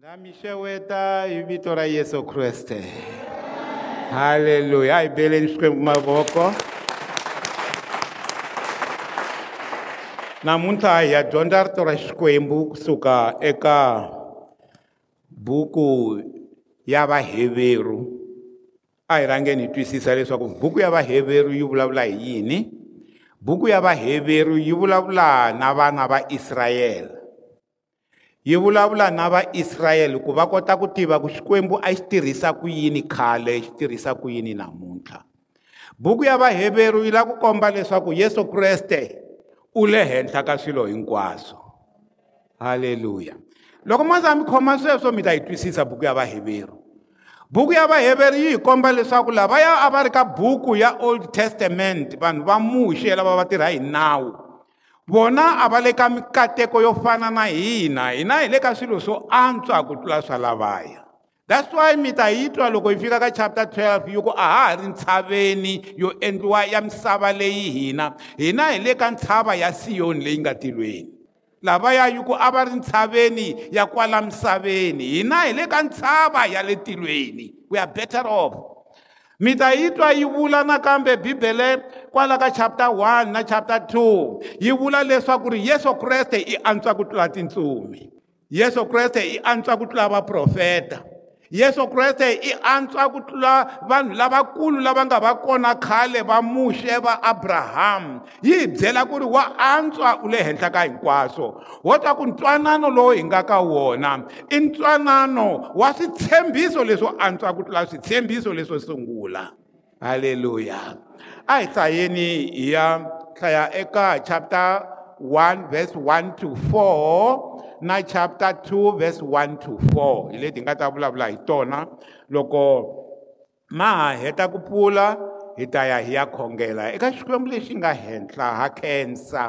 ngamixeweta hi vito ra yesu kreste halleluya a hi beleni xikwembu mavoko namuntlha hi ya dyondza rito ra xikwembu kusuka eka buku ya vaheveru a hi rhangeni hi twisisa leswaku buku ya vaheveru yi vulavula hi yini buku ya vaheveru yi vulavula na vana va israyele yi vulavula na vaisrayele ku va kota ku tiva ku xikwembu a xi tirhisa ku yini khale xi tirhisa ku yini namuntlha buku ya vaheveru yi lava ku komba leswaku yesu kreste u le henhla ka swilo hinkwaswo halleluya loko maza mi khoma sweswo mi ta yi twisisa buku ya vaheveru buku ya vaheveru yi hi komba leswaku lavaya a va ri ka buku ya old testament vanhu va muxe lava va tirha hi nawu vona a va le ka mikateko yo fana na hina hina hi le ka swilo swo antswa ku tlula swa lavaya that's why mi ta yi twa loko hi fika ka chapter 12 yi ku a ha ha ri ntshaveni yo endliwa ya misava leyi hina hina hi le ka ntshava ya siyoni leyi nga tilweni lavaya yi ku a va ri ntshaveni ya kwala misaveni hina hi le ka ntshava ya le tilweni we are better off mi ta yi twa yi vula nakambe bibele kwala ka chapter 1 na chapter 2 yi vula leswaku ri yesu kreste i antswa ku tlula tintsumi yesu kreste i antswa ku tlula vaprofeta yesu kreste i antswa ku tlula vanhu lavakulu lava nga va kona khale va muxe va abrahamu yi hi byela ku ri wa antswa u le henhla ka hinkwaswo wo twa ku ntwanano lowu hi nga ka wona i ntwanano wa switshembiso leswo antswa ku tlula switshembiso leswo sungula halleluya a hi hlayeni hi ya hlaya eka chapter 1 verse 1 to 4 na chapter 2 verse 1 to 4 hi leti nga ta vulavula hi tona loko ma ha heta ku pfula hi ta ya hi ya khongela eka xikwembu lexi nga henhla ha khensa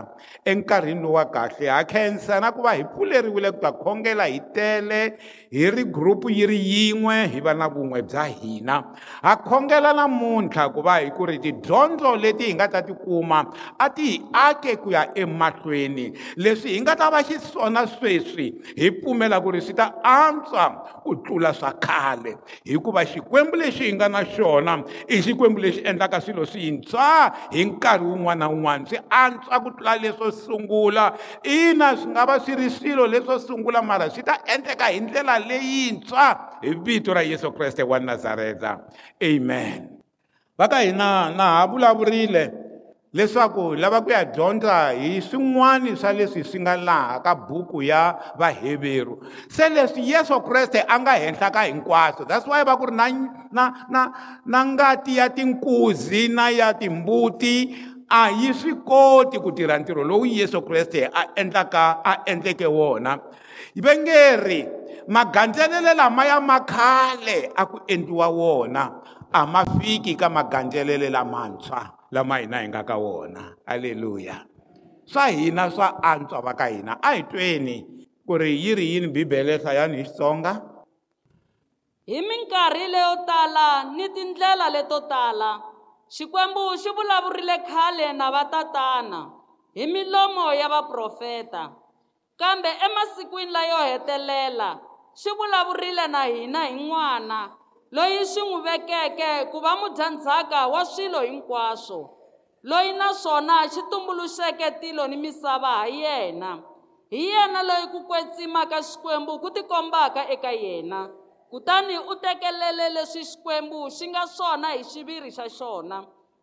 enkarhini wa kahle ha khensa na ku va hi pfuleriwile ku ta khongela hi tele hi ri gurupu yi ri yin'we hi va na vun'we bya hina ha khongela namuntlha ku va hi ku ri tidyondzo leti hi nga ta tikuma a ti hi ake ku ya emahlweni leswi hi nga ta va xiswona sweswi hi pfumela ku ri swi ta antswa ku tlula swa khale hikuva xikwembu lexi hi nga na xona i xikwembu lexi endlaka swilo swintshwa hi nkarhi wun'wana na wun'wana swi antswa ku tlula leswo sungula ina swi nga va swi ri swilo leswo sungula mara swi ta endleka hi ndlela leyintshwa hi vito ra yesu kreste wa nazareta amen va ka hina na ha vulavurile leswaku hi lava ku ya dyondza hi swin'wana swa leswi swi nga laha ka buku ya vaheveru se leswi yesu kreste a nga henhla ka hinkwaswo that's why va ku ri na na na na ngati ya tinkuzi na ya timbuti a yi swi koti ku tirha ntirho lowu yesu kreste a endlaka a endleke wona ve nge ri magandzelelo lamaya ma khale a ku endliwa wona a ma fiki ka magandzelelo lamantshwa lama hina hi nga ka wona aleluya swa hina swa antswa va ka hina a hi tweni ku ri yi ri yini bibele hlayani hi xitsonga hi minkarhi leyo tala ni tindlela leto tala xikwembu xi vulavurile khale na vatatana hi milomo ya vaprofeta kambe emasikwini layo hetelela xi vulavurile na hina hi n'wana loyi xi n'wi vekeke ku va mudyandzhaka wa swilo hinkwaswo loyi naswona xi tumbuluxeke tilo ni misava ha yena hi yena loyi ku kwetsima ka xikwembu ku tikombaka eka yena kutani u tekelele leswi xikwembu xi nga swona hi xiviri xa xona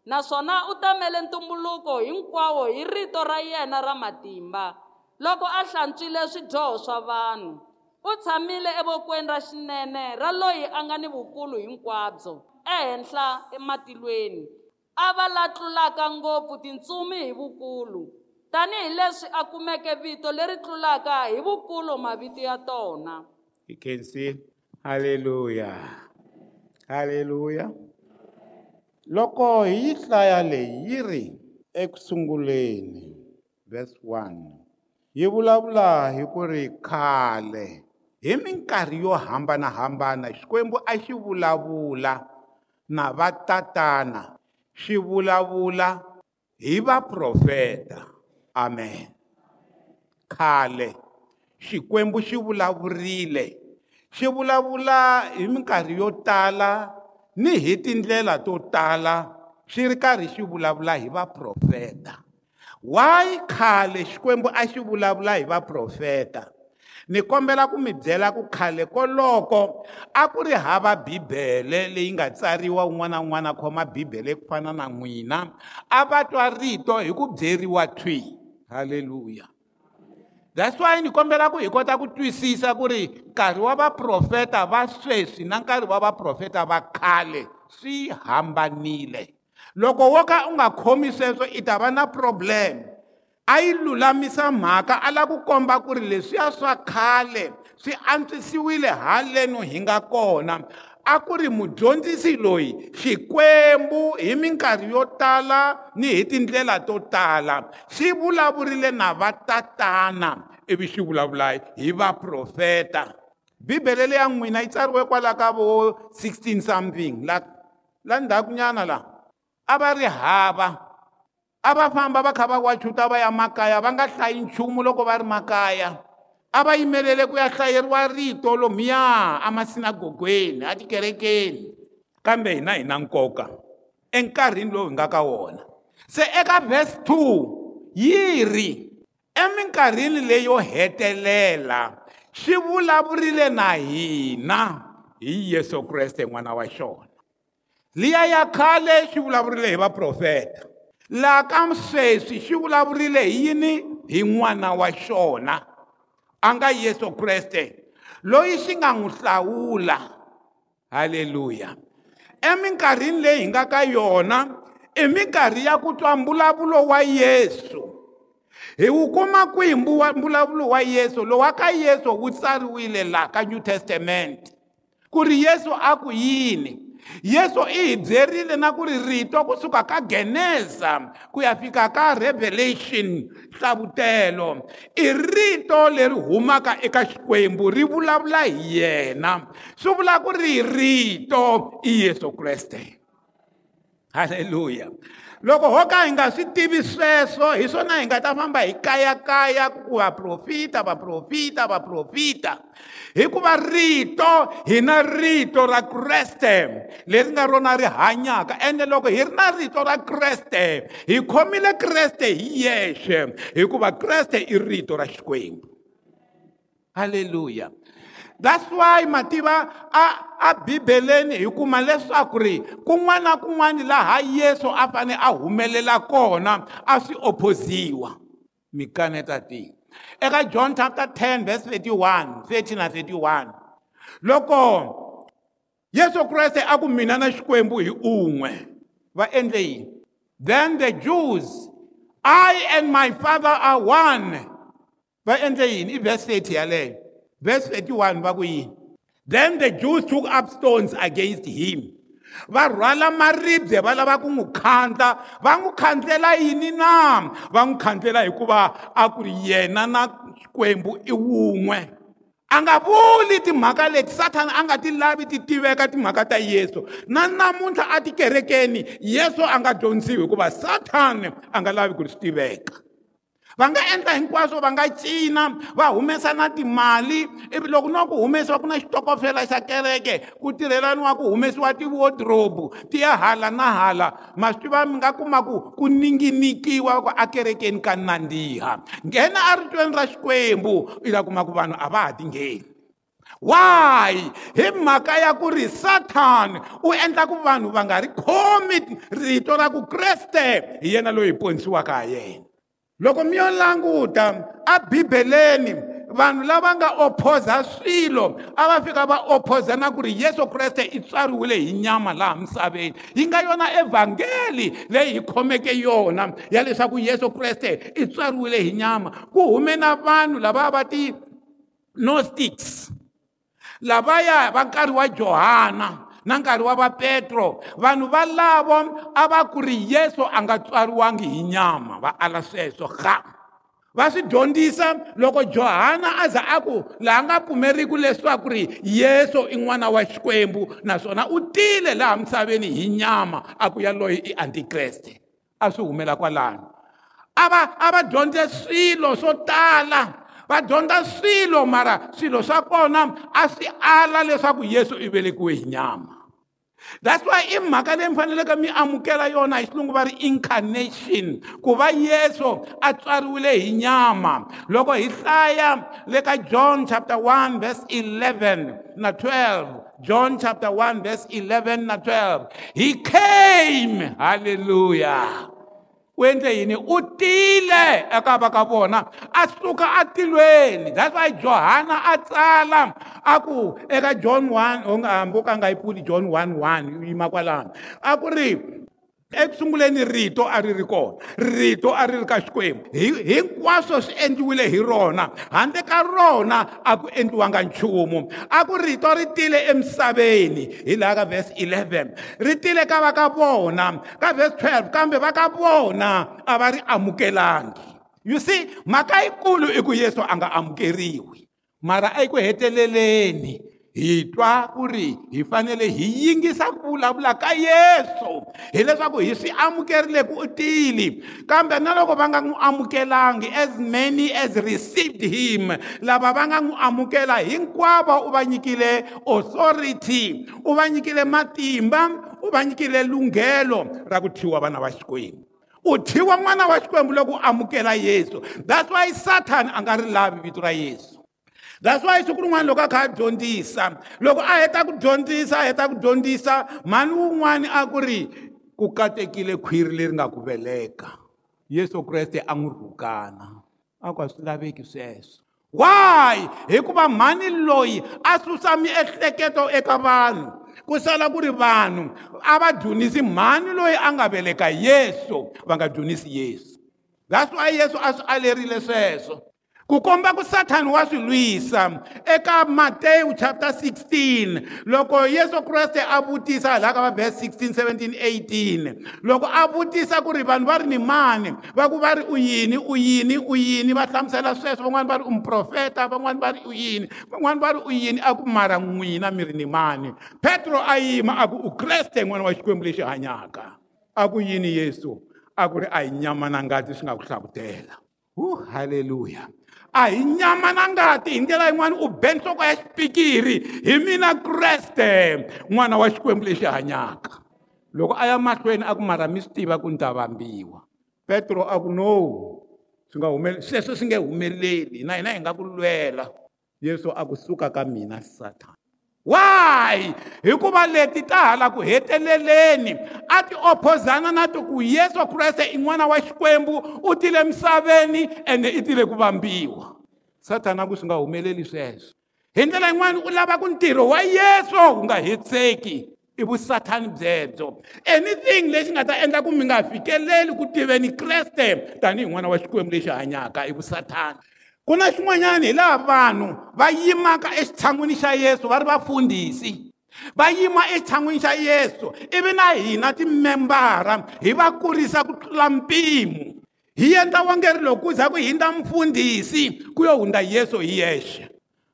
naswona u tamele ntumbuluko hinkwawo hi rito ra yena ra matimba loko a hlantswile swidyoho swa vanhu u tshamile evokweni ra xinene ra loyi a nga ni vukulu hinkwabyo ehenhla ematilweni a va la tlulaka ngopfu tintsumi hi vukulu tanihileswi a kumeke vito leri tlulaka hi vukulu mavito ya tona you can see Haleluya. Haleluya. Loko hi yi hlaya leyi yi ri eku sunguleni verse 1 yi vulavula hi ku ri khale hi minkarhi yo hambanahambana xikwembu a xi vulavula na vatatana xi vulavula hi vaprofeta amen khale xikwembu xi vulavurile xi vulavula hi minkarhi yo tala ni hi tindlela to tala swi ri karhi xi vulavula hi vaprofeta why khale xikwembu a xi vulavula hi vaprofeta ni kombela ku mi byela ku khale koloko a ku ri hava bibele leyi nga tsariwa un'wana na un'wana a khoma bibele ku fana na n'wina a va twa rito hi ku byeriwa thwi halleluya that's why ni kombela ku hi kota ku twisisa ku ri nkarhi wa vaprofeta va sweswi na nkarhi wa vaprofeta va khale swi hambanile loko wo ka u nga khomi sweswo i ta va na problem a yi lulamisa mhaka a lava ku komba ku ri leswiya swa khale swi antswisiwile haleno hi nga kona a ku ri mudyondzisi loyi xikwembu hi minkarhi yo tala ni hi tindlela to tala xi vulavurile na vatatana ivi xi vulavula hi vaprofeta bibele leya n'wina yi tsariwe kwala ka vo 16 something la, la ndhakunyana la a va ri hava a va famba va kha va wachuta va ya makaya va nga hlayi nchumu loko va ri makaya ava yimelele ku ya hlayeriwa rito lomuya amasinagogweni atikerekeni kambe hina hi na nkoka enkarhini lowu hi nga ka wona se eka vhesi 2 yi ri eminkarhini leyo hetelela xi vulavurile na hina hi yesu kreste n'wana wa xona liya ya khale xi vulavurile hi vaprofeta laha ka sweswi xi vulavurile hi yini hi n'wana wa xona a nga Yesu Kriste loyi xi nga n'wi hlawula haleluya eminkarhini leyi hi nga ka yona i minkarhi ya ku twa mbulavulo wa yesu hi wu kuma kwihi mbulavulo wa yesu lowa ka yesu wu tsariwile laha ka new testament ku ri yesu a ku yini yesu i hi byerile na ku ri rito kusuka ka geneza ku ya fika ka revelation hlavutelo i rito leri humaka eka xikwembu ri vulavula hi yena swi vula ku ri rito i yesu kreste halleluya loko ho ka hi nga swi tivi sweswo hi swona hi nga ta famba hi kayakaya ku vaprofita vaprofita vaprofita hikuva rito hi na rito ra kreste leri nga rona ri hanyaka ende loko hi ri na rito ra kreste hi khomile kreste hi yexe hikuva kreste i rito ra xikwembu halleluya that's why mativa a a bibeleni hi kuma leswaku ri kun'wana na kun'wana laha yesu a fanele a humelela kona a swi opoziwa mikanetatini eka John chapter 10 verse 31 30 na 31 loko Yesu Kreste a ku mina na Xikwembu hi un'we va endle yini then the Jews I and my father are one va endle yini i verse 30 yaleyo verse 31 va ku yini then the Jews took up stones against him va rhwala maribye va lava ku n'wi khandla va n'wi khandlela yini na va n'wi khandlela hikuva a ku ri yena na kwembu i wun'we a nga vuli timhaka leti sathana a nga ti lavi ti tiveka timhaka ta yesu na namuntlha atikerekeni yesu a nga dyondziwi hikuva sathana a nga lavi ku ri swi tiveka va nga endla hinkwaswo va nga cina va humesa na timali ivi loko no ku humesiwa ku na xitokofela xa kereke ku tirhelaniwa ku humesiwa ti-wardrobe ti ya hala na hala ma swi tiva mi nga kuma ku ku ninginikiwa ku akerekeni ka nandziha nghena a ritweni ra xikwembu i la kuma ku vanhu a va ha tingheni why hi mhaka ya ku ri sathani u endla ku vanhu va nga ri khomi rito ra ku kreste hi yena loyi hi ponisiwaka ha yena loko mi yo languta abibeleni vanhu lava nga ophoza swilo a va fika va ophoza na ku ri yesu kreste i tswariwile hi nyama laha misaveni yi nga yona evhangeli leyi hi khomeke yona ya leswaku yesu kreste i tswariwile hi nyama ku hume na vanhu lavaya va ti-nostics lavaya va nkarhi wa johana na nkarhi wa vapetro vanhu valavo a va ku ri yesu a nga tswariwangi hi nyama va ala sweswo ha va swi dyondzisa loko johana a za a ku laha nga pfumeriki leswaku ri yesu i n'wana wa xikwembu naswona u tile laha misaveni hi nyama a ku ya loyi i antikreste a swi humela kwalano a va a va dyondze swilo swo tala va dyondza swilo mara swilo swa kona a swi ala leswaku yesu i velekiwe hi nyama that's why i mhaka leyi mi faneleke mi amukela yona hi xilungu va ri incarnation ku va yesu a tswariwile hi nyama loko hi hlaya le ka john chapter 1 verse 11 na 12 john chapter 1 verse 11 na 12 he came halleluya wendle yini u tile eka va ka vona a suka atilweni that's why johana a tsala a ku eka john 1 u nga hambi u ka nga yi pfuli john 1 1 yima kwalano a ku ri ekusunguleni rito a ri ri kona rito a ri ri ka xikwembu hinkwaswo swi endliwile hi rona handle ka rona a ku endliwanga nchumu a ku rito ri tile emisaveni hi laha ka vhesi 11 ri tile ka va ka vona ka vhesi 12 kambe va ka vona a va ri amukelangi you see mhaka yikulu i ku yesu a nga amukeriwi mara eku heteleleni hi twa ku ri hi fanele hi yingisa ku vulavula ka yesu hileswaku hi swi amukerile ku u tile kambe na loko va nga n'wi amukelangi as many as received him lava va nga n'wi amukela hinkwavo u va nyikile authority u va nyikile matimba u va nyikile lunghelo ra ku thyiwa vana va xikwembu u thyiwa n'wana wa xikwembu loko u amukela yesu that's why sathani a nga ri lavi vito ra yesu that's why siku rin'wana loko a kha a dyondzisa loko a heta ku dyondzisa a heta ku dyondzisa mhani wun'wani a ku ri ku katekile khwiri leri nga ku veleka yesu kreste a n'wi rhukana a ku a swi laveki sweswo why hikuva mhani loyi a susa miehleketo eka vanhu ku sala ku ri vanhu a va dyunisi mhani loyi a nga veleka yesu va nga dyunisi yesu that's why yesu a swi alerile sweswo ku komba ku sathani wa swi lwisa eka matewu chapter 16 loko yesu kreste a vutisa laha ka va verse 16 17 18 loko a vutisa ku ri vanhu va ri ni mani va ku va ri u yini u yini u yini va hlamusela sweswo van'wani va ri u muprofeta van'wani va ri u yini van'wani va ri u yini a ku mara n'wina mi ri ni mani petro a yima a ku u kreste n'wana wa xikwembu lexi hanyaka a ku yini yesu a ku ri a hi nyama na ngati swi nga ku hlavutela hu haleluya a hi nyama na ngati hi ndlela yin'wani u be nhloko ya xipikiri hi mina kreste n'wana wa xikwembu lexi hanyaka loko a ya mahlweni a ku mara mi swi tiva ku ni ta vambiwa petro a ku no swi nga humeleli sweswo swi nge humeleli na hina hi nga ku lwela yesu a kusuka ka mina satana why hikuva leti ta hala ku heteleleni a ti ophozana na ti ku yesu kreste i n'wana wa xikwembu u tile misaveni ende i tile ku vambiwa satana ku swi nga humeleli sweswo hi ndlela yin'wana u lava ku ntirho wa yesu wu nga hetseki i vusathani byebyo anything lexi nga ta endla ku mi nga fikeleli ku tiveni kreste tanihi n'wana wa xikwembu lexi hanyaka i vusathani ku na xin'wanyana hi laha vanhu va yimaka exitshan'wini xa yesu va ri vafundhisi va yima exitshan'wini xa yesu ivi na hina timembara hi va kurisa ku tlula mpimo hi endla wangeri loko ku za ku hindza mfundhisi ku yo hundza yesu hi yexe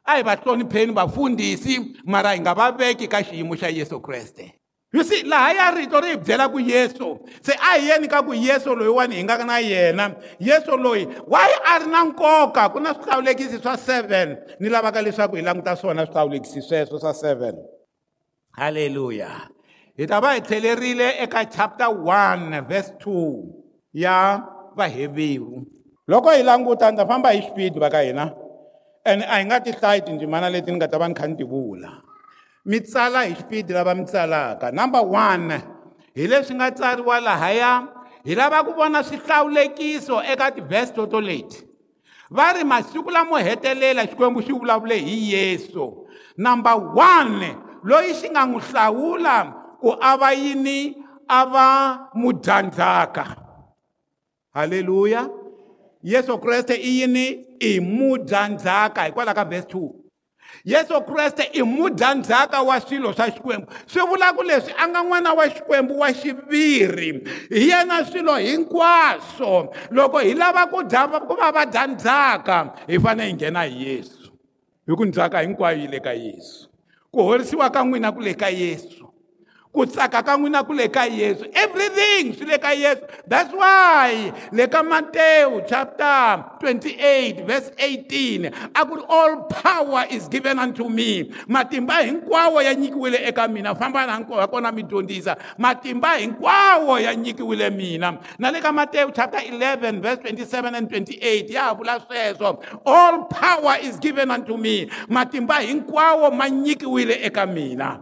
a hi va hlonipheni vafundhisi mara hi nga va veki ka xiyimo xa yesu kreste yisi laha ya rito ri hi byela ku yesu se a hi yeni ka ku yesu loyi wani hi nga na yena yesu loyi wayi a ri na nkoka ku na swihlawulekisi swa seven ni lavaka leswaku hi languta swona swihlawulekisi sweswo swa seven halleluya hi ta va hi tlhelerile eka chapter 1 vhes 2 ya vahevevu loko hi languta ni ta famba hi xipidi va ka hina and a hi nga tihlayi tindzimana leti ni nga ta va ni kha ni ti vula mi tsala hi xipidi lava mi tsalaka number one hi leswi nga tsariwa lahaya hi lava ku vona swihlawulekiso eka tivhesto to leti va ri masiku lamo hetelela xikwembu xi vulavule hi yesu number one loyi xi nga n'wi hlawula ku a va yini a va mudyandzaka halleluya yesu kreste i yini i mudyandzaka hikwalaho ka vhesi 2 yesu kreste i mudyandzhaka wa swilo swa xikwembu swi vulaka leswi a nga n'wana wa xikwembu wa xiviri hi yena swilo hinkwaswo loko hi lava ku dyava ku va va dyandzhaka hi fanele hi nghena hi yesu hi ku ndzhaka hinkwayo yi le ka yesu ku horisiwa ka n'wina ku le ka yesu ku tsaka ka n'wina ku le ka yesu everything swi le ka yesu that's why le ka matewu chapter 28 verse 18 a ku ri all power is given unto me matimba hinkwawo ya nyikiwile eka mina famba na kona mi dyondzisa matimba hinkwawo ya nyikiwile mina na le ka matewu chapter 11 verse 27 and 28 ya ha vula sweswo all power is given unto me matimba hinkwawo ma nyikiwile eka mina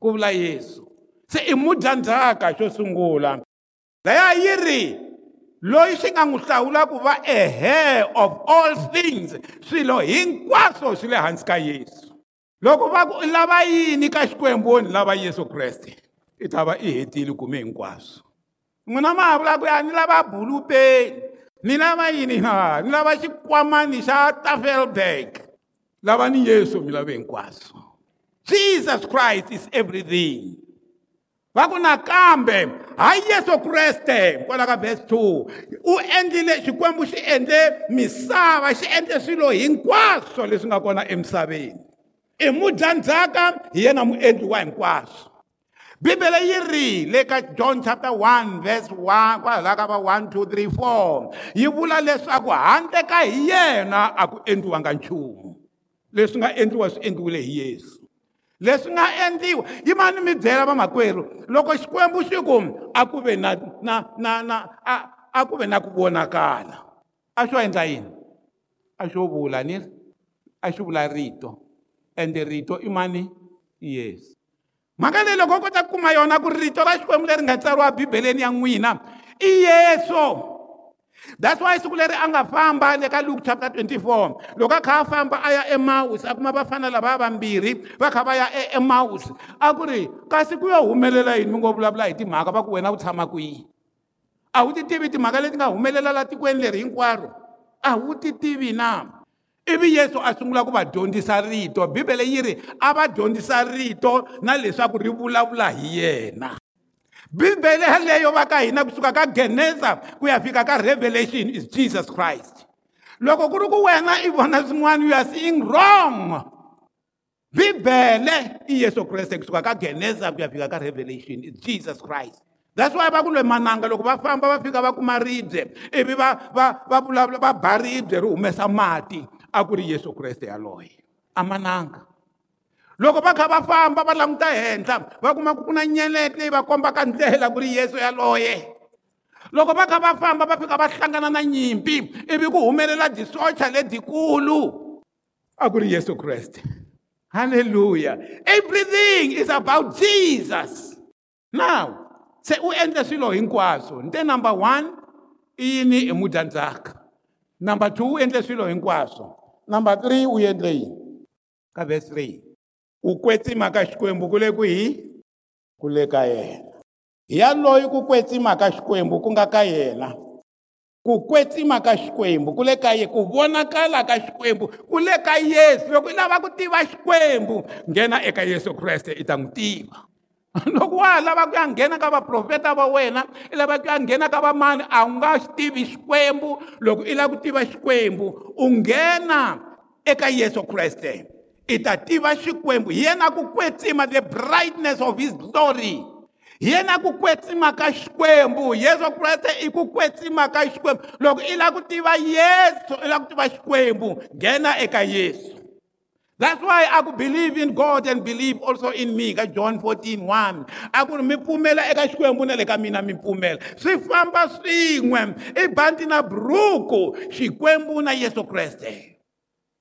ku vula yesu se i mudyandzhaka xo sungula laya yi ri loyi swi nga n'wi hlawula ku va a e hair of all things swilo hinkwaswo swi le hansi ka yesu loko va ku i lava yini ka xikwembuni lava yesu kreste i ta va i hetile kume hinkwaswo n'wina ma ha vula ku ya ni lava bulupeni ni lava yini ha ni lava xikwamani xa tafelberg lava ni yesu mi lave hinkwaswo jesus christ is everything va ku nakambe hayi yesu kreste kwala ka vhesi 2 u endlile xikwembu xi endle misava xi endle swilo hinkwaswo leswi nga kona emisaveni i mudyandzhaka hi yena muendli wa hinkwaswo bibele yi rile ka john chapter 1 verse 1 kwalaha ka va 1 2 3 4 yi vula leswaku handle ka hi yena a ku endliwanga nchumu leswi nga endliwa swi endliwile hi yesu leswi nga endliwa yi ma ni mi byela vamakwerhu loko xikwembu xi ku a ku ve na na na na a a ku ve na ku vonakala a xo endla yini a xo vula ni ri a xi vula rito ende rito i mani yesu mhaka leyi loko u kota ku kuma yona ku rito ra xikwembu leri nga tsariwa bibeleni ya n'wina i yesu so that's why siku leri a nga famba le ka luke chapter 24 loko a kha a famba a ya emawusi a kuma vafana lava ya vambirhi va kha va ya emawusi a ku ri kasi ku yo humelela yini mi ngo vulavula hi timhaka va ku wena u tshama kwihi a wu ti tivi timhaka leti nga humelela laha tikweni leri hinkwaro a wu ti tivi na ivi yesu a sungula ku va dyondzisa rito bibele yi ri a va dyondzisa rito na leswaku ri vulavula hi yena bibele yeleyo va ka hina kusuka ka geneza ku ya fika ka revelation is jesus christ loko ku ri ku wena i vona swin'wana you are seeing wrong bibele i yesu kreste kusuka ka geneza ku ya fika ka revelation is jesus christ that's why va ku lwe mananga loko va famba va fika va kuma ribye ivi va va va vulavula va ba ribye ri humesa mati a ku ri yesu kreste yaloye amananga loko va kha va famba va languta henhla va kuma ku ku na nyeleti leyi va kombaka ndlela ku ri yesu yaloye loko va kha va famba va fika va hlangana na nyimpi ivi ku humelela jisocha lebyikulu a ku ri yesu kreste halleluya everything is about jesus now se u endle swilo hinkwaswo nte number one i yini i mudyandzaka number two u endle swilo hinkwaswo number three u endle yini ka verse three ku kwetsima ka xikwembu ku le ku hi ku le ka yena hi ya loyi ku kwetsima ka xikwembu ku nga ka yena ku kwetsima ka xikwembu ku le ka ye ku vonakala ka xikwembu ku le ka yesu loko i lava ku tiva xikwembu nghena eka yesu kreste i ta n'wi tiva loko wa ha lava ku ya nghena ka vaprofeta va wena i lava ku ya nghena ka vamani a wu nga swi tivi xikwembu loko i lava ku tiva xikwembu u nghena eka yesu kreste ita tiva xikwembu hi yena ku kwetsima the brightness of his glory hi yena ku kwetsima ka xikwembu yesu kreste i ku kwetsima ka xikwembu loko i lava ku tiva yesu i lava ku tiva xikwembu nghena eka yesu That's why I could believe in God and believe also in me. Ka John 14:1. 1. I could mi pumela eka xikwembu na le ka mina mi pumela. Swi famba swin'we. I bandi na bruku xikwembu na Yesu Kreste.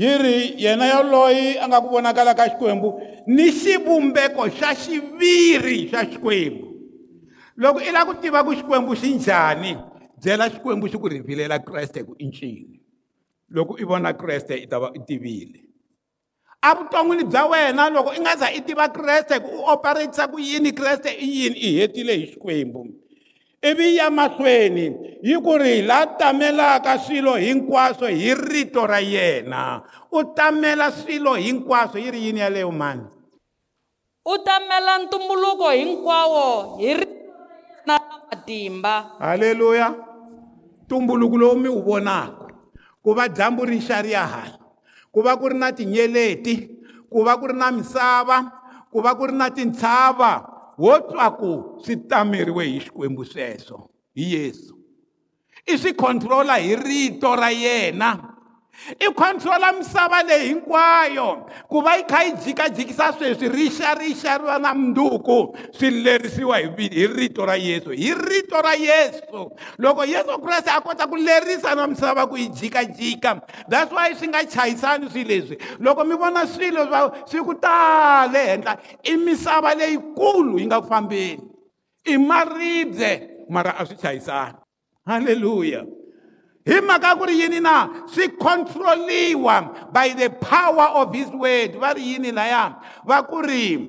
yi ri yena yoloyi a nga ku vonakala ka xikwembu ni xivumbeko xa xiviri xa xikwembu loko i lava ku tiva ku xikwembu xi njhani byela xikwembu xi ku rivilela kreste ku i ncini loko i vona kreste i ta va i tivile evuton'wini bya wena loko i nga za i tiva kreste ku u operatisa ku yini kreste i yini i hetile hi xikwembu ivi ya mahlweni yi ku ri hi laa tamelaka swilo hinkwaswo hi rito ra yena u tamela swilo hinkwaswo yi ri yini yaleyo mani u tamela ntumbuluko hinkwawo hi rito ra yena ra matimba halleluya ntumbuluko lowu mi wu vonaka ku va dyambu ri xa ri ya hala ku va ku ri na tinyeleti ku va ku ri na misava ku va ku ri na tintshava wo twa ku swi tameriwe hi xikwembu sweswo hi yesu i swi khontrola hi rito ra yena i khontrola misava leyi hinkwayo ku va yi kha yi jikajikisa sweswi ri xa ri xa ri va na munduku swi lerisiwa hi hi rito ra yesu hi rito ra yesu loko yesu kreste a kota ku lerisa na misava ku yi jikajika that's why swi nga chayisani swilo leswi loko mi vona swilo va swi ku tale henhla i misava leyikulu yi nga ku fambeni i maribye mara a swi chayisani halleluya hi mhaka ku ri yini na swi khontroliwa by the power of his word va ri yini laya va ku ri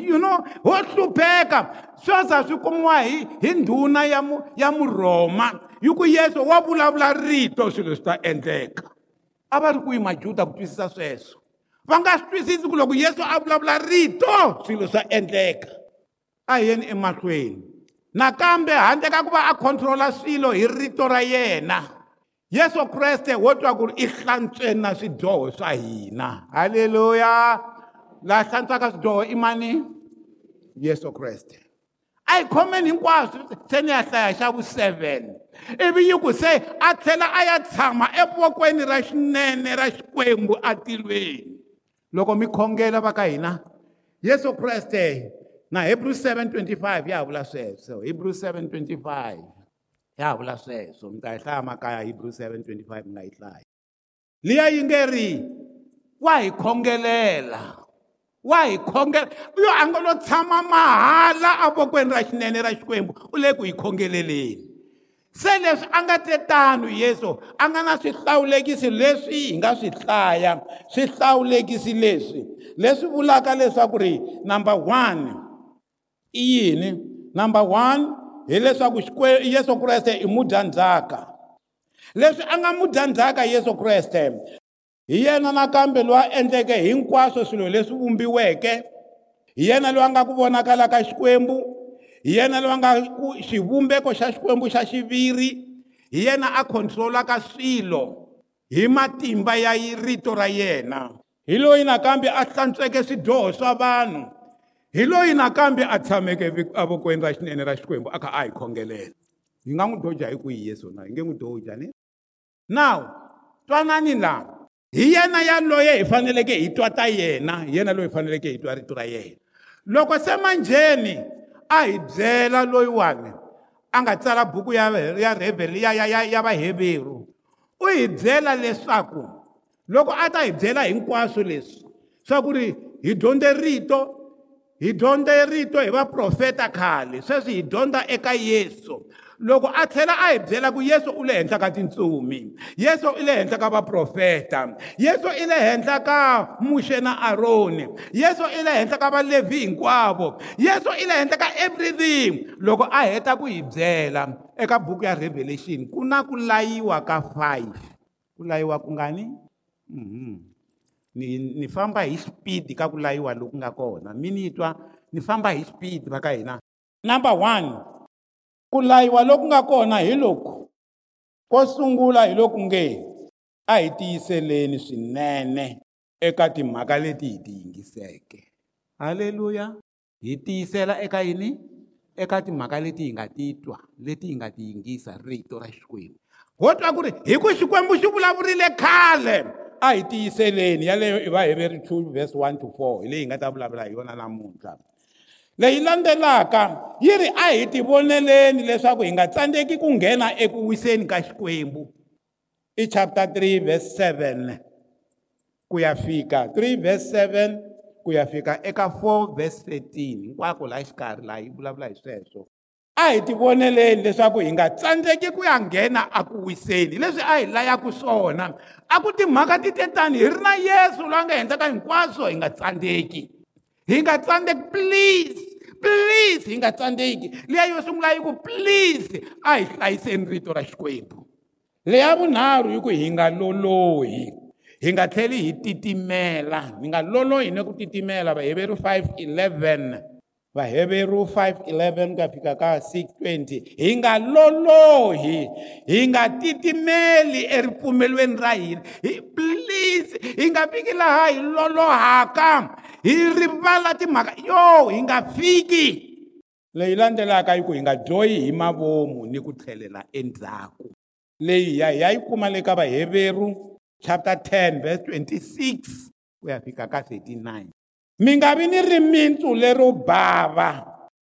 you know ho hlupheka swoza swi kumiwa hi hi ndhuna ya ya murhoma yi ku yesu wa vulavula rito swilo swi ta endleka a va ri ku yi majuda ku twisisa sweswo va nga swi twisisi ku loko yesu a vulavula rito swilo swa endleka a hi yeni emahlweni nakambe handle ka ku va a khontrola swilo hi rito ra yena yesu kreste wo twa ku ri i hlantswe na swidyoho swa hina halleluya la hlantsaka swidyoho i mani yesu kreste a yi khomeni hinkwaswo se ni ya hlaya xa vu seven ivi yi ku se a tlhela a ya tshama evokweni ra xinene ra xikwembu atilweni loko mi khongela va ka hina yesu kreste na hebrew 725 ya vula sweswo hebrew 725 ya vula sweswo mi ta yi hlaya makaya hebrew 725 mi nga yi hlaya liya yi nge ri wa hi khongelela wa hi khongela yo a nga lo tshama mahala avokweni ra xinene ra xikwembu u le ku hi khongeleleni se leswi a nga te tano yesu a nga na swihlawulekisi leswi hi nga swi hlaya swihlawulekisi leswi leswi vulaka leswaku ri number one i yini number one hileswaku yesu kreste i mudyandzhaka leswi a nga mudyandzhaka yesu kreste hi yena nakambe loyi a endleke hinkwaswo swilo leswi vumbiweke hi yena loyi a nga ku vonakala ka xikwembu hi yena loyi a nga ku xivumbeko xa xikwembu xa xiviri hi yena a khontrolaka swilo hi matimba ya rito ra yena hi loyi nakambe a hlantsweke swidyoho swa vanhu hi loyi nakambe a tshameke evokweni ra xinene ra xikwembu a kha a hi khongelela hi nga n'wi doja hi kwihi yesu na hi nge n'wi doja ni now twanani laha hi yena yaloye hi faneleke hi twa ta yena hi yena loyi hi faneleke hi twa rito ra yena loko se manjheni a hi byela loyiwani a nga tsala buku ya, ya revhele ya, ya, ya, ya vaheveru u hi byela leswaku loko a ta hi byela hinkwaswo leswi swa ku ri hi dyondze rito hi dyondze rito hi vaprofeta khale sweswi hi dyondza eka yesu loko a tlhela a hi byela ku yesu u le henhla ka tintsumi yesu i le henhla ka vaprofeta yesu i le henhla ka muxe na aroni yesu i le henhla ka valevhi hinkwavo yesu i le henhla ka everything loko a heta ku hi byela eka buku ya revelation ku na ku layiwa ka five ku layiwa ku ngani mm -hmm. ni, ni famba hi xipidi ka ku layiwa loku nga kona mi ni twa ni famba hi xipidi va ka hina number one ku layiwa loku nga kona hi loku ko sungula hi loku nge a hi tiyiseleni swinene eka timhaka leti hi ti yingiseke haleluya hi tiyisela eka yini eka timhaka leti hi nga ti twa leti hi nga ti yingisa rito ra xikwembu ho twa ku ri hi ku xikwembu xi vulavurile khale a hi tiyiseleni yaleyo i va hi ve ri two verse one to four hi leyi hi nga ta vulavula hi yona namuntlha leyi landzelaka yi ri a hi tivoneleni leswaku hi nga tsandzeki ku nghena eku wiseni ka xikwembu i chapter 3 verse 7 ku ya fika 3 verse 7 ku ya fika eka 4 verse 13 hinkwako laha xikarhi laha yi vulavula hi sweswo a hi tivoneleni leswaku hi nga tsandzeki ku ya nghena aku wiseni leswi a hi layaku swona a ku timhaka ti tetani hi ri na yesu loyi a nga endlaka hinkwaswo hi nga tsandzeki hi nga tsandzeki please please hi nga tsandzeki leya yo sungula yi ku please a hi hlayiseni rito ra xikwembu leya vunharhu yi ku hi nga lolohi hi nga tlheli hi titimela hi nga lolohi ni ku titimela vaheveru 511 vaheveru 511 ka fika ka 620 hi nga lolohi hi nga titimeli eripfumelweni ra hina hi please hi nga fiki laha hi lolohaka hi rivala timhaka yo hi nga fiki leyi landzelaka yi ku hi nga dyohi hi mavomu ni ku tlhelela endzhaku leyi ya hi ya yi kuma le ka vaheveru chapter 10 verse 26 ku ya fika ka 39 mi nga vi ni rimintsu lero bava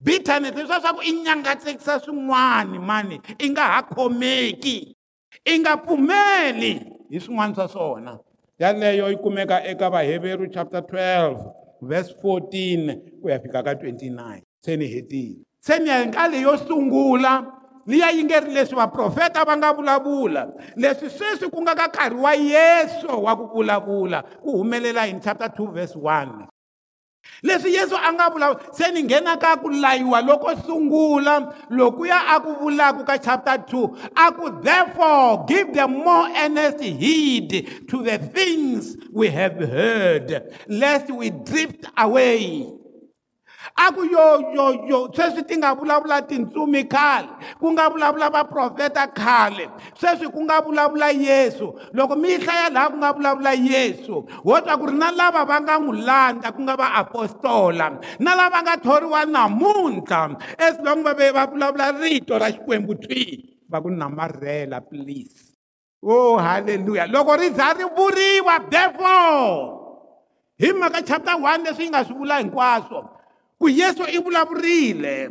bitterness leswiya swa ku i nyangatsekisa swin'wani mani i nga ha khomeki i nga pfumeli hi swin'wana swa swona yaleyo yi kumeka eka vaheveru chapter 12 verse 14 ku ya fika ka 29 se ni hetile se ni ya ka leyo sungula liya yi nge ri leswi vaprofeta va nga vulavula leswi sweswi ku nga ka nkarhi wa yesu wa ku vulavula ku humelela hi chapter 2 verse 1 leswi yesu a nga vula se ni nghena ka ku layiwa loko sungula lokuya a ku vulaka ka chapter 2 a ku therefore give them more earnest heed to the things we have heard lest we drift away aku yo yo yo sesi tinga vulavula tintsumi khale ku nga vulavula vaprofeta khale sesi ku nga vulavula yesu loko mi hlaya laha ku nga vulavula yesu wo twa ku ri na lava va nga n'wi landa ku nga vaapostola na lava nga thoriwa namuntlha as long va ve va vulavula rito ra xikwembu twi va ku namarhela please o oh, halleluya loko ri za ri vuriwa therefore hi mhaka chapter 1 leswi yi nga swi vula hinkwaswo ku yesu i vulavurile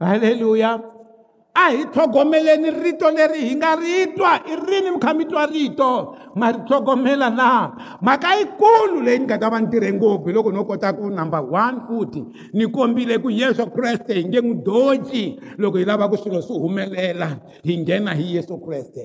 halleluya a hi tlhogomeleni rito leri hi nga ri twa i rini mi kha mi twa rito ma ri tlhogomela na mhaka yikulu leyi ni nga ta va ni tirhe ngopfu hi loko no kota ku number one futhi ni kombile ku yesu kreste hi nge n'wi doci loko hi lava ku swilo swi humelela hi nghena hi yesu kreste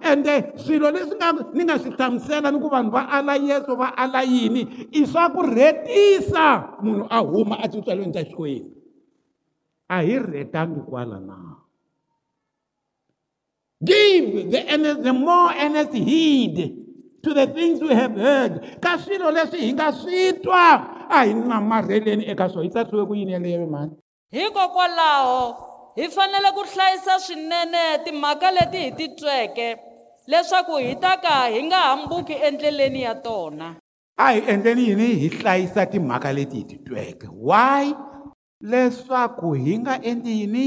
ende eh, swilo leswi nga ni nga swi hlamusela ni ku vanhu va ala yesu va ala yini i swa ku rhetisa munhu a huma atitswalweni ta xikwembu a hi rhetangi kwala naa Give the, earnest, the more earnest heed to the things we have heard ka leswi hi nga swi twa a hi namarheleni eka swona yi tsarisiwe ku yini yeleyo mhani hikokwalaho hi fanele ku hlayisa swinene timhaka leti hi ti tweke leswaku hi ta ka hi nga hambuki endleleni ya tona a hi endleni yini hi hlayisa timhaka leti hi ti tweke why leswaku hi nga endli yini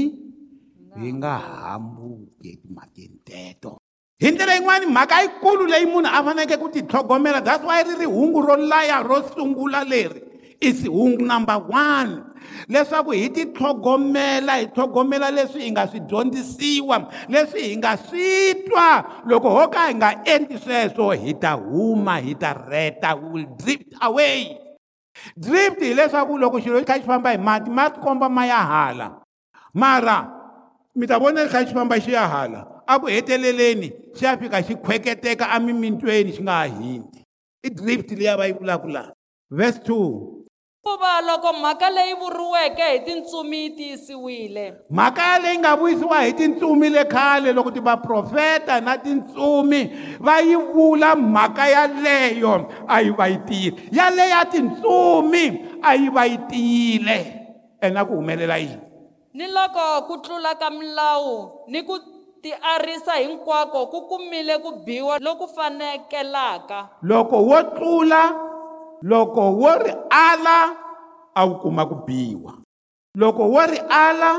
yi nga hambuki mhakeni teto hi ndlela yin'wani mhaka yikulu leyi munhu a faneleke ku titlhogomela that's wy ri ri hungu ro laya ro sungula leri is hungu number one leswaku hi titlhogomela hi tlhogomela leswi hi nga swi dyondzisiwa leswi hi nga swi twa loko ho ka hi nga endli sweswo hi ta huma hi ta reta will drift away drift hileswaku loko xilo xi kha xi famba hi mati ma tikomba ma ya hala mara mi ta vona xi kha xi famba xi ya hala a ku heteleleni xi ya fika xi khweketeka emimitweni xi nga ha hindzi i drift leyi va yi vulaka laha verse two hikuva loko mhaka leyi vuriweke hi tintsumi yi tiyisiwile mhaka leyi nga vuyisiwa hi tintsumi le khale loko ti vaprofeta na tintsumi va yi vula mhaka yaleyo a yi va yi tiyile yaleyo ya tintsumi a yi va yi tiyile ene a ku humelela yini ni loko ku tlula ka milawu ni ku tiarisa hinkwako ku kumile ku biwa loku fanekelaka loko wo tlula loko wo ri ala a wu kuma ku biwa loko wo ri ala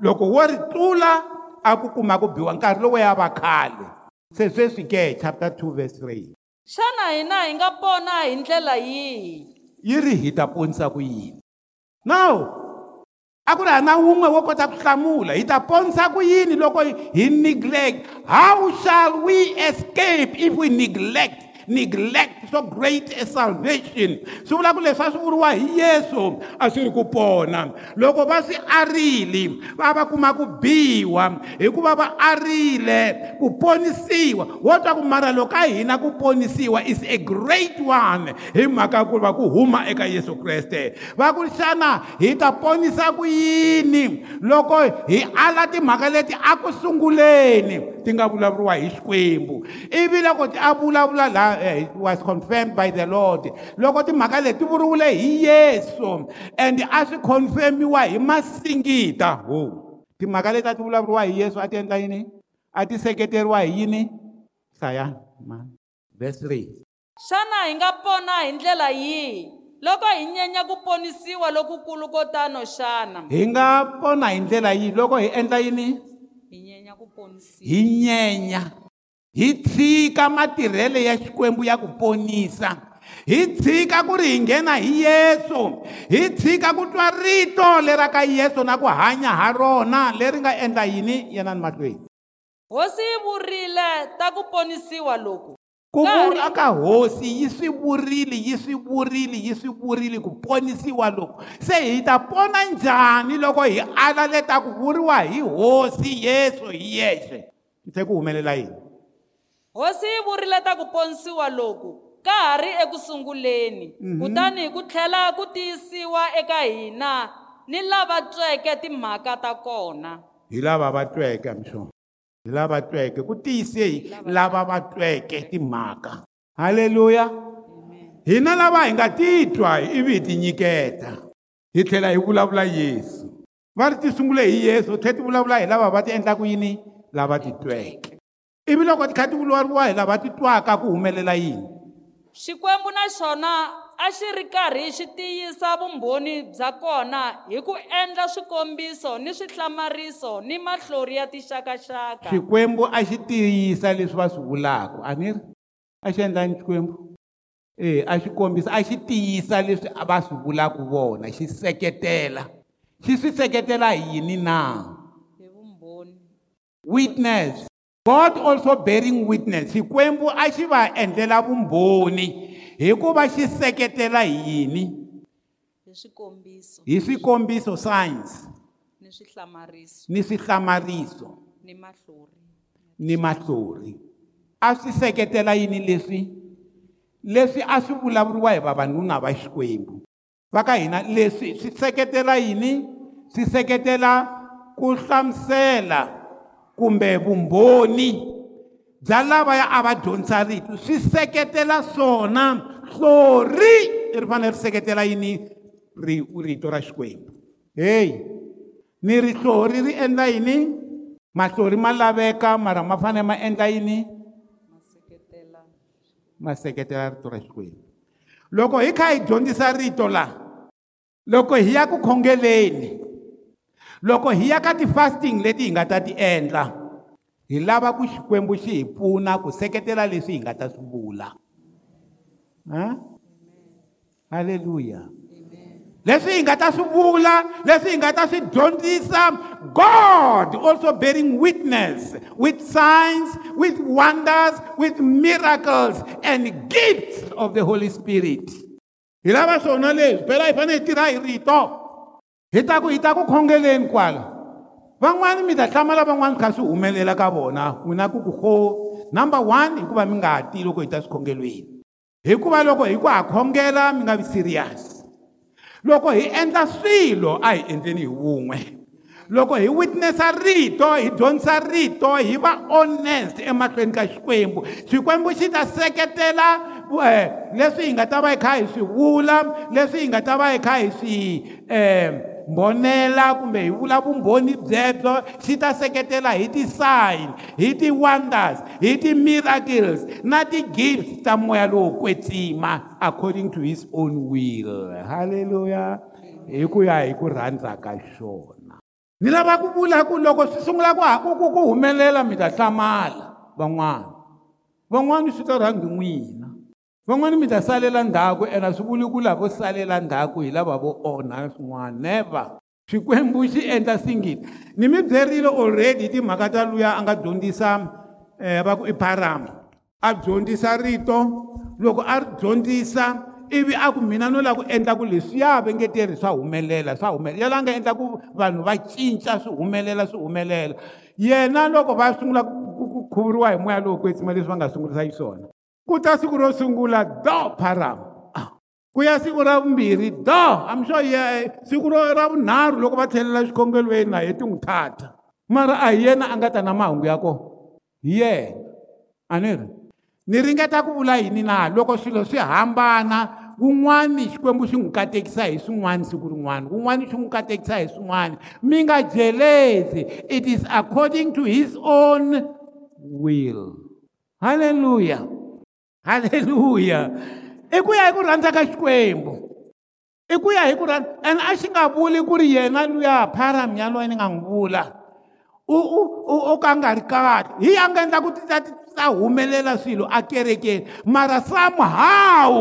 loko wo ri tlula a ku kuma ku biwa nkarhi lowo ya va khale se sweswi ke chapter 2 verse 3 xana hina hi nga pona hi ndlela yihi yi ri hi ta ponisa ku yini now a ku ri hana wun'we wo kota ku hlamula hi ta ponisa ku yini loko hi neglect how shall we escape if we neglect neglect so great a salvation swi vula ku leswi a swi vuriwa hi yesu a swi ri ku pona loko va swi arile va va kuma ku biwa hikuva va arile ku ponisiwa wo twa ku mara loko a hina ku ponisiwa is a great one hi mhaka ku va ku huma eka yesu kreste va ku xana hi ta ponisa ku yini loko hi ala timhaka leti a ku sunguleni ti nga vulavuriwa hi xikwembu ivi loko ti a vulavula laha Eh, was confirmed by the lord loko timhaka leti vuriwile hi yesu and a swi confirm-iwa hi masingita ho timhaka leti a ti vulavuriwa hi yesu a ti endla yini a ti seketeriwa hi yini hlayama vese 3 xana hi nga pona hi ndlela yihi loko hi nyenya ku ponisiwa lokukulu ko tano xana hi nga pona hi ndlela yihi loko hi endla yini hi nyenya ku ponisiwa hi nyenya hi tshika matirhelo ya xikwembu ya ku ponisa hi tshika ku ri hi nghena hi yesu hi tshika ku twa rito lera ka yesu na ku hanya ha rona leri nga endla yini yena ni mahlweni hosi yi vurile ta ku ponisiwa loku ku vula ka hosi yi swi vurile yi swi vurile yi swi vurile ku ponisiwa loku se hi ta pona njhani loko hi ala le ta ku vuriwa hi hosi yesu hi yexe hi tlhe ku humelela yini hosi yi vurile ta ku ponisiwa loku ka ha ri ekusunguleni mhm. kutani hi ku tlhela ku tiyisiwa eka hina ni lava tweke timhaka ta kona hi lava va tweke a mi swona hi lava tweke ku tiyise hi lava va tweke timhaka haleluya hina lava hi nga titwa ivi hi tinyiketa hi tlhela hi vulavula yesu va ri ti sungule hi yesu tlhela ti vulavula hi lava va ti endlaka yini lava ti tweke ivi loko ti kha ti vuriwariwa hi lava ti twaka ku humelela yini xikwembu na xona a xi ri karhi xi tiyisa vumbhoni bya kona hi ku endla swikombiso ni swihlamariso ni mahlori ya tixakaxaka xikwembu a xi tiyisa leswi va swi vulaka a ni ri a xi endla ni xikwembu e a xi kombisa a xi tiyisa leswi va swi vulaka vona xi seketela xi swi seketela hi yini na hi vumbhoni witness God also bearing witness Xikwembu a xi va endlela vumbhoni hi ku va xi seketela hi yini hi swikombiso hi swikombiso signs ni swihlamariso ni swihlamariso ni mahlori ni mahlori a swi seketela yini leswi leswi a swi vulavuriwa hi vavanuna va xikwembu va ka hina leswi swi seketela yini swi seketela ku hlamusela kumbe vumbhoni bya lavaya a va dyondzisa rito swi seketela swona hlori ri fanele ri seketela yini ri rito ra xikwembu heyi ni ri hlori ri endla yini mahlori ma laveka mara ma fanele ma endla yini ma seketela rito ra xikwembu loko hi kha hi dyondzisa rito laha loko hi ya ku khongeleni loko hi ya ka ti-fasting leti hi nga ta ti endla hi lava ku xikwembu xi hi pfuna ku seketela leswi hi nga ta swi vula halleluya leswi hi nga ta swi vula leswi hi nga ta swi dyondzisa god also bearing witness with signs with wonders with miracles and gifts of the holy spirit hi lava swona leswi phela hi fanele hi tirha hi rito hi ta ku hi ta ku khongeleni kwala van'wani mi ta hlamala van'wani kha swi humelela ka vona n'wina ku ku ho number one hikuva mi nga ha ti loko hi ta swikhongelweni hikuva loko hi ku ha khongela mi nga vi serious loko hi endla swilo a hi endleni hi wun'we loko hi witnessa rito hi dyondzisa rito hi va honest emahlweni ka xikwembu xikwembu xi ta seketela um leswi hi nga ta va hi kha hi swi vula leswi hi nga ta va hi kha hi swi um mbonela kumbe hi vula vumbhoni byebyo xi ta seketela hi ti-sign hi ti-wonders hi ti-miracles na ti-gifts ta moya lowo kwetsima according to his own will halleluya hi ku ya hi ku rhandza ka xona ni lava ku vula ku loko swi sungula ku haku ku ku humelela mi ta hlamala van'wana van'wana swi ta rhangi n'wina van'wani mi ta salela ndzhaku ene swi vuli ku lavo salela ndzhaku hi lava vo onha swin'wana never xikwembu xi endla singini ni mi byerile already hi timhaka ta luya a nga dyondzisa um va ku i parama a dyondzisa rito loko a ri dyondzisa ivi a ku mina no lava ku endla ku leswi ya vengeteri swa humelela swa humelela ya la nga endla ku vanhu va cinca swi humelela swi humelela yena loko va sungula ku khuvuriwa hi moya lowo kwetsima leswi va nga sungurisa xiswona ku ta siku ro sungula do param ah, ku ya siku ra vumbirhi do am sure ya siku ra vunharhu loko va tlhelela xikongelweni ahi ti n'wi thata mara a hi yena a nga ta na mahungu ya kona hi yena a ni ri ni ringeta ku vula yini na loko swilo swi hambana kun'wani xikwembu xi n'wi katekisa hi swin'wana siku rin'wana kun'wani xi n'wi katekisa hi swin'wana mi nga jelezi it is according to his own will halleluya haleluya i ku ya hi ku rhandza ka xikwembu i ku ya hi ku rhandza and a xi nga vuli ku ri yena luya pharam ya loyi ni nga n'wi vula u u u o ka nga ri kahle hi ya nga endla ku ti ta ti ta humelela swilo a kerekeni mara somehow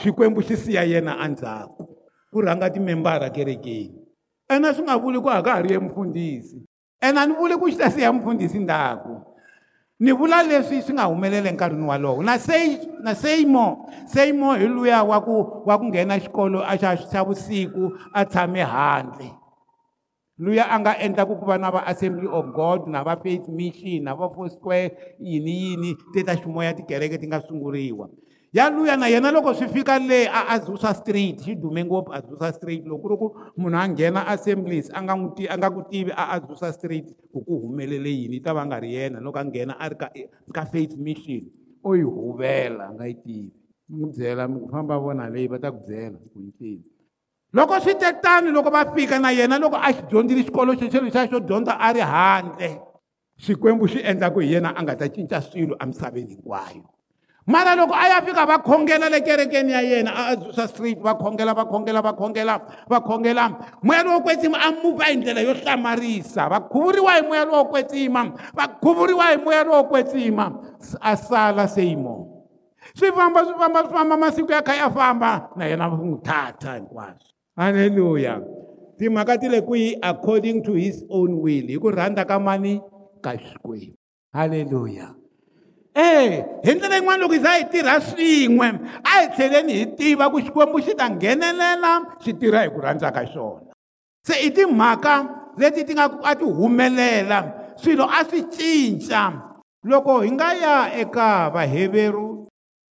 xikwembu xi siya yena endzhaku ku rhanga timembara kerekeni ene swi nga vuli ku a ka ha ri ye mufundhisi ene a ni vuli ku xi ta siya mufundhisi ndaku ni vula leswi swi nga humelela enkarhini walowo na na seyimo seyimo hi luya wa ku wa ku nghena xikolo a xa xa vusiku a tshame handle luya a nga endlaku ku va na va assembly of god na va faith mission na va foursquare yini yini te ta ximoya tikereke ti nga sunguriwa ya luya na yena loko swi fika le a azusa straight xi dume ngopfu azusa straight loko ku ri ku munhu a nghena assemblies a nga n'wi a nga ku tivi a azusa straight ku ku humelele yini yi ta va nga ri yena loko a nghena a ri ka e, ka faith mission u yi huvela a nga yi tivi mi n'wi byela mi ku famba vona leyi va ta ku byela ku yitini loko swi te tani loko va fika na yena loko a xi dyondzile xikolo xexelo xa xo dyondza a ri handle xikwembu xi endlaku hi yena a nga ta cinca swilo emisaveni hinkwayo mara loko a ya fika va khongela le kerekeni ya yena aswa street va khongela va khongela va khongela va khongela moya lowo kwetsima a muva hi ndlela yo hlamarisa va khuvuriwa hi moya lowo kwetsima va khuvuriwa hi moya lowo kwetsima a sala seimo swi famba swi famba swi famba masiku ya kha ya famba na yena va n'wi thata hinkwaswo halleluya timhaka ti le kwihi according to his own will hi ku rhandza ka mani ka xikwembu halleluya Eh, hi ndlela yin'wana loko hi za hi tirha swin'we, a hi tlheleni hi tiva ku Xikwembu xi ta nghenelela xi tirha hi ku rhandza ka xona. Se i timhaka leti ti nga ku a ti humelela, swilo a swi cinca. Loko hi nga ya eka Vaheveru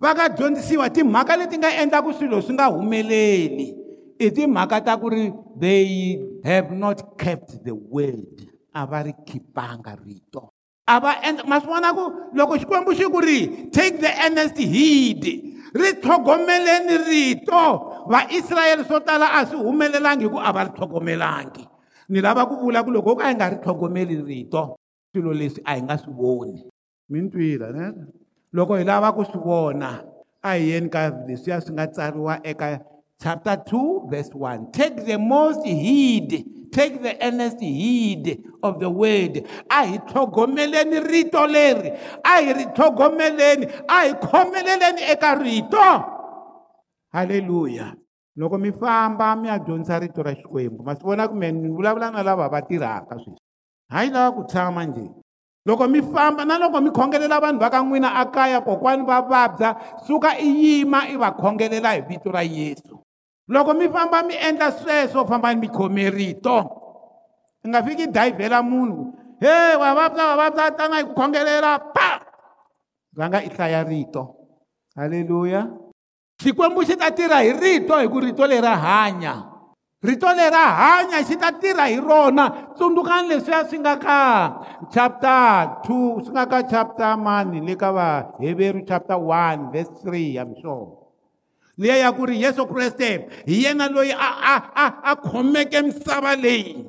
va nga dyondzisiwa timhaka leti nga endlaku swilo swi nga humeleli i timhaka ta ku ri they have not kept the word a va ri khipanga rito a va endla ma swi vona ku loko xikwembu xi ku ri take the ernest head ri tlhogomeleni rito vaisrayele swo tala a swi humelelangi hi ku a va ri tlhogomelangi ni lava ku vula ku loko o ka yi nga ri tlhogomeli rito swilo leswi a hi nga swi voni mintwila ne loko hi lava ku swi vona a hi yeni ka leswiya swi nga tsariwa eka chapter 2 verse 1 take the most heed take the earnest heed of the word a hi tlhogomeleni rito leri a hi ri tlhogomeleni a hi khomeleleni eka rito halleluya loko mi famba mi ya dyondzisa rito ra xikwembu ma swi vona kumbe ni vulavula na lava va tirhaka sweswi hayi lava ku tshama nje loko mi famba na loko mi khongelela vanhu va ka n'wina a kaya kokwani va vabya suka i yima i va khongelela hi vito ra yesu loko mi famba mi endla sweswo famba mi khome rito i nga fiki dayivhela munhu he wavabya wavabya a tlanga hi ku khongelela pa va nga i hlaya rito halleluya xikwembu xi ta tirha hi rito hi ku rito leri hanya rito leri hanya xi ta tirha hi rona tsundzukani leswiya swi nga ka chapta 2 swi nga ka chapta mani le ka vaheveri chapta 1 verse 3 hamiswona leya ya ku ri yesu kreste hi yena loyi a a a a khomeke misava leyi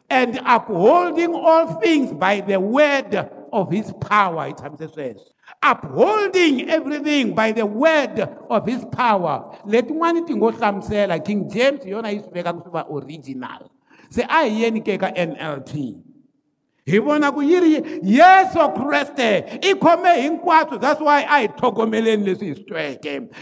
and upholding all things by the word of his power hi tshamise sweswo upholding everything by the word of his power letin'wani ti ngo hlamusela king james hi yona yi swi veka ku swi va original se a hi yeni ke ka n l t hi vona ku yi ri yesu kreste i khome hinkwaswo that's why a hi tlhogomeleni leswi hi swi tweke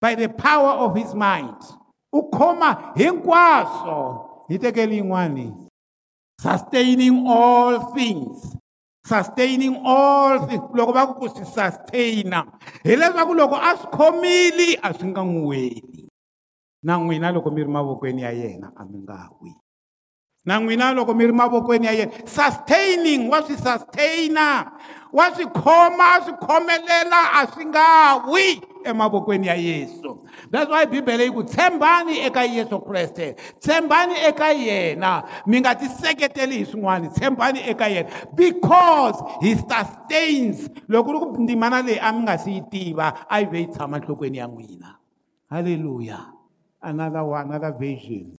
by the power of his might u khoma hinkwaswo hi teke leyin'wani sustaining all things sustaining all things loko va ku ku swi sustaina hileswaku loko a swi khomile a swi nga n'wi weli na n'wina loko mi ri mavokweni ya yena a mi nga wi na n'wina loko mi ri mavokweni ya yena sustaining wa swi sustaina wa swi khoma a swi khomelela a swi nga wi emavokweni ya yesu that's why bibele yi ku tshembani eka yesu kreste tshembani eka yena mi nga tiseketeli hi swin'wana tshembani eka yena because he sustains loko ri ku ndzimana leyi a mi nga si yi tiva a yi ve yi tshama nhlokweni ya n'wina halleluya another one another version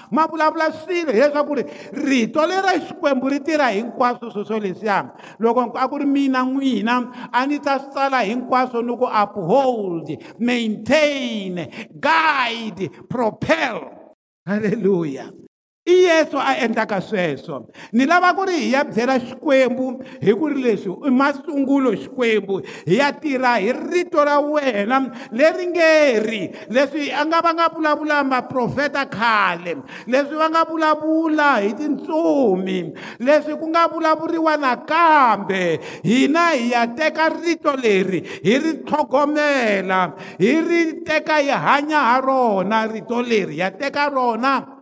ma vulavula swilo hileswaku ri rito lera xikwembu ri tirha hinkwaswo swoswo leswiya loko a ku ri mina n'wina a ni ta swi tsala hinkwaswo ni ku uphold, maintain, guide, propel. Aleluia. i yesu a endlaka sweswo ni lava ku ri hi ya byela xikwembu hi ku ri leswi i masungulo xikwembu hi ya tirha hi rito ra wena leri nge ri leswi a nga va nga vulavula maprofeta khale leswi va nga vulavula hi tintsumi leswi ku nga vulavuriwa nakambe hina hi ya teka rito leri hi ri tlhogomela hi ri teka hi hanya ha rona rito leri ya teka rona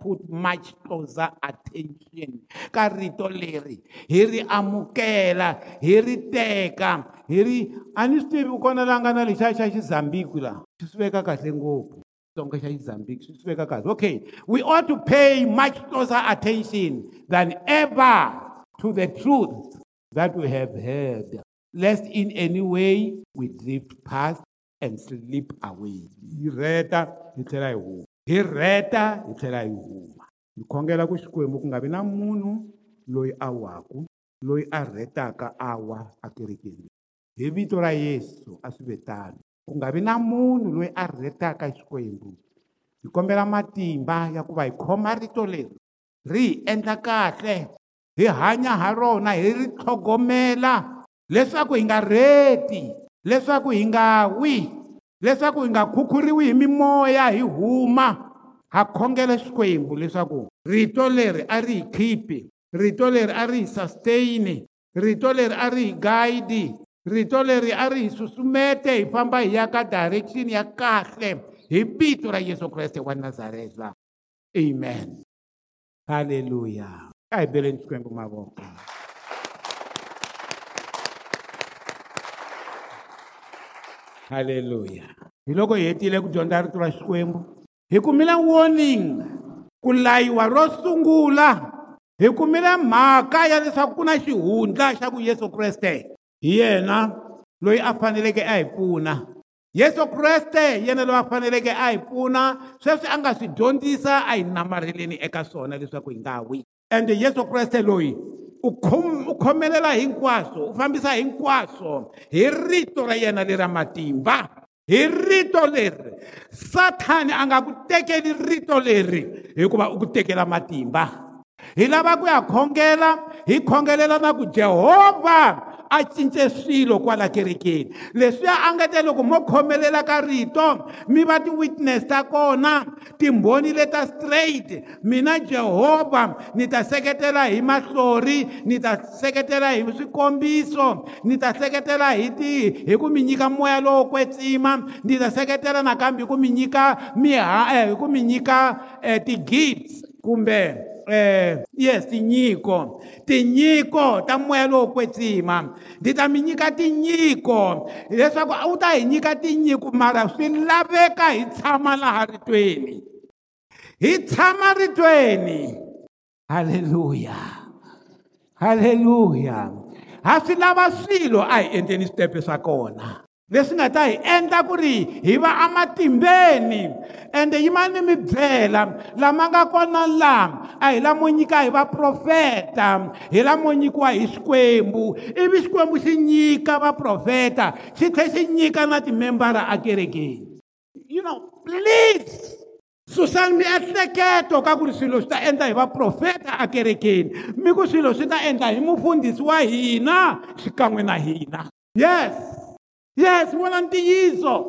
put much closer attention ka rito leri hi ri amukela hi ri teka hi ri a ni swi tivi kona la nga na lexiya xa xizambiki laha swi veka kahle ngopfu xitsonga xa xizambiki swi veka kahle okay we ought to pay much closer attention than ever to the truth that we have heard lest in any way we drift past and slip away. Hi reta hi tlhela hi huma. hi rheta hi tlhela hi huma hi khongela ku xikwembu ku nga vi na munhu loyi a waku loyi a rhetaka a wa a kerekeni hi vito ra yesu a swi vetani ku nga vi na munhu loyi a rhetaka xikwembu hi kombela matimba ya ku va hi khoma rito leri ri hi endla kahle hi hanya ha rona hi ri tlhogomela leswaku hi nga rheti leswaku hi nga wi leswaku hi nga khukhuriwi hi mimoya hi huma ha khongela xikwembu leswaku rito leri a ri hi khipi rito leri a ri hi sustaini rito leri a ri hi guide rito leri a ri hi susumete hi famba hi ya ka direction ya kahle hi vito ra yesu kreste wa nazareta amen halleluya a hi beleni xikwembu mavoko haleluya hi loko hi hetile ku dyondza rito ra xikwembu hi kumile warning ku layiwa ro sungula hi kumile mhaka ya leswaku ku na xihundla xa ku yesu kreste hi yena loyi a faneleke a hi pfuna yesu kreste yena loyi a faneleke a hi pfuna sweswi a nga swi dyondzisa a hi namarheleni eka swona leswaku hi nga wi ende yesu kreste loyi u khomelela hinkwaswo u fambisa hinkwaswo hi rito ra yena lera matimba hi rito leri sathani a nga ku tekeli rito leri hikuva u ku tekela matimba hi lava ku ya khongela hi khongelela na ku jehovha a cince swilo kwala kerekeni leswiya a nga ta loko mo khomelela ka rito mi va ti-witness ta kona timbhoni leta straight mina jehovha ni ta seketela hi mahlori ni ta seketela hi swikombiso ni ta seketela hi ti hi ku mi nyika moya lowo kwetsima ni ta seketela nakambe hi ku mi nyika miha eh, hi ku mi nyika eh, ti-gits kumbe eh yes tinyiko tinyiko ta moyelo wo kwetsima ndzi ta mi nyika tinyiko leswaku a wu ta hi nyika tinyiko mara swi laveka hi tshama laha ritweni hi tshama ritweni haleluya haleluya ha swi lava swilo a hi endleni switempe swa kona leswi nga ta hi endla ku ri hi va amatimbeni ende yima ni mibyela lama nga kona lama a hi lamo nyika hi vaprofeta hi lamo nyikiwa hi xikwembu ivi xikwembu xi nyika vaprofeta xi tlhela xi nyika na timembara akerekeni you know please susani miehleketo ka ku ri swilo swi ta endla hi vaprofeta akerekeni mi ku swilo swi ta endla hi mufundhisi wa hina xikan'we na hina yes Yes, walang di Jesus.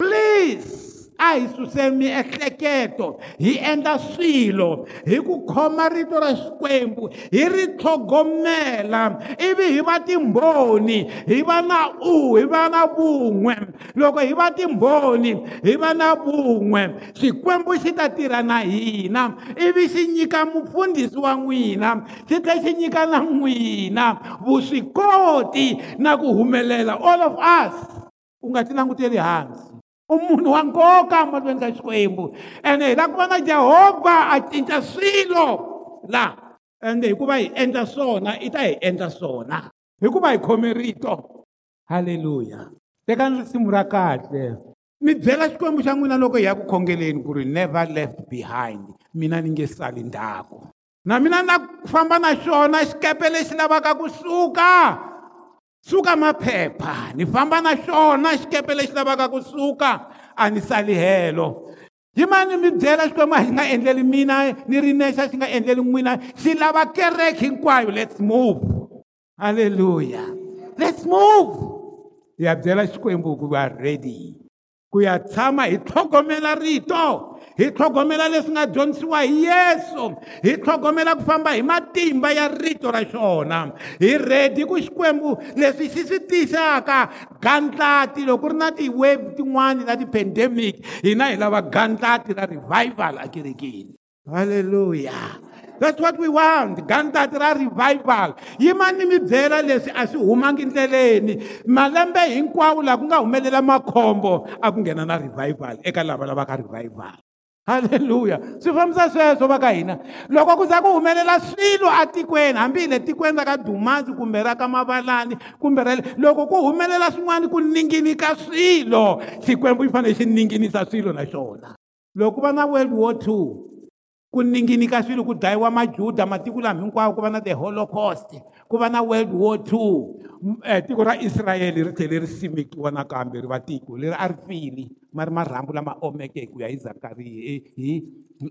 Please. a hi suseni miehleketo hi endla swilo hi ku khoma rito ra xikwembu hi ri tlhogomela ivi hi va timbhoni hi va na u hi va na vun'we loko hi va timbhoni hi va na vun'we xikwembu xi ta tirha na hina ivi xi nyika mufundhisi wa n'wina xi tlhela xi nyika na n'wina vuswikoti na ku humelela all of us u nga ti languteli hansi umunhu wa nkoka mahlweni ka xikwembu ene hi lava ku va na jehovha a cinca swilo laha ende hikuva hi endla swona i ta hi endla swona hikuva hi khome rito halleluya tekani risimu ra kahle mi byela xikwembu xa n'wina loko hi ya ku khongeleni ku ri never left behind mina ni nge sali ndzhaku na mina na famba na xona xikepe lexi lavaka kusuka suka maphepha ni famba na xona xikepe lexi lavaka kusuka a ni sali helo yimani mi byela xikwembu a xi nga endleli mina ni ri nexa xi nga endleli n'wina xi lava kereke hinkwayo let's move halleluya let's move hi ya byela xikwembu ku va ready ku ya tshama hi tlhogomela rito hi tlhogomela leswi nga dyondzisiwa hi yesu hi tlhogomela ku famba hi matimba ya rito ra xona hi redi ku xikwembu leswi xi swi tisaka gandlati loko ku ri na ti-wave tin'wani ta ti-pandemic hina hi lava gandlati ra revival akerekeni halleluya That's what we want. Gandlati ra revival. Yima ni mi byela leswi a swi humangi ndleleni. Malembe hinkwawo laha ku nga humelela makhombo a ku nghena na revival eka lava lavaka revival. halleluya swi fambisa sweswo va ka hina loko ku za ku humelela swilo atikweni hambile tikweni ra ka dumazi kumbe ra ka mavalani kumbe rale loko ku humelela swin'wana ku ningini ka swilo xikwembu xi fanele xi ninginisa swilo na xona loko ku va na world war two ku ningini ka swilo ku dayiwa majuda matiko lama hinkwawo ku va na the holocaust ku va na world war two um tiko ra israyele ri tlhele ri simekiwa nakambe ri va tiko leri a ri fili ma ri marhambu lama omeke hi ku ya hi zakariya hi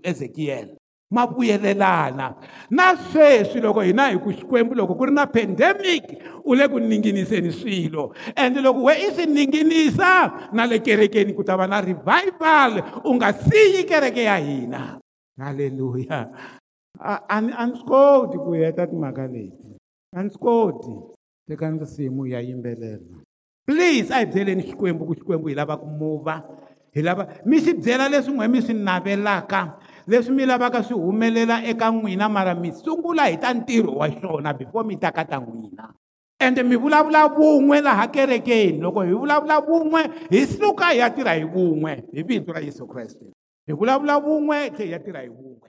ezekiyele ma vuyelelana na sweswi loko hina hi ku xikwembu loko ku ri na pandemic u le ku ninginiseni swilo ende loko we i swi ninginisa na le kerekeni ku ta va na revival u nga siyi kereke ya hina haleluya a ni swi koti ku heta timhaka leti a ni swi koti teka ndzisimu ya yimbelela please a hi byeleni xikwembu ku xikwembu hi lava ku muva hi lava mi swi byela leswi n'we mi swi navelaka leswi mi lavaka swi humelela eka n'wina mara mi sungula hi ta ntirho wa xona before mi ta ka ta n'wina ende mi vulavula vun'we laha kerekeni loko hi vulavula vun'we hi suka hi ya tirha hi vun'we hi vintu ra yesu kreste hi vulavula vun'we hi tlhe hi ya tirha hi vun'we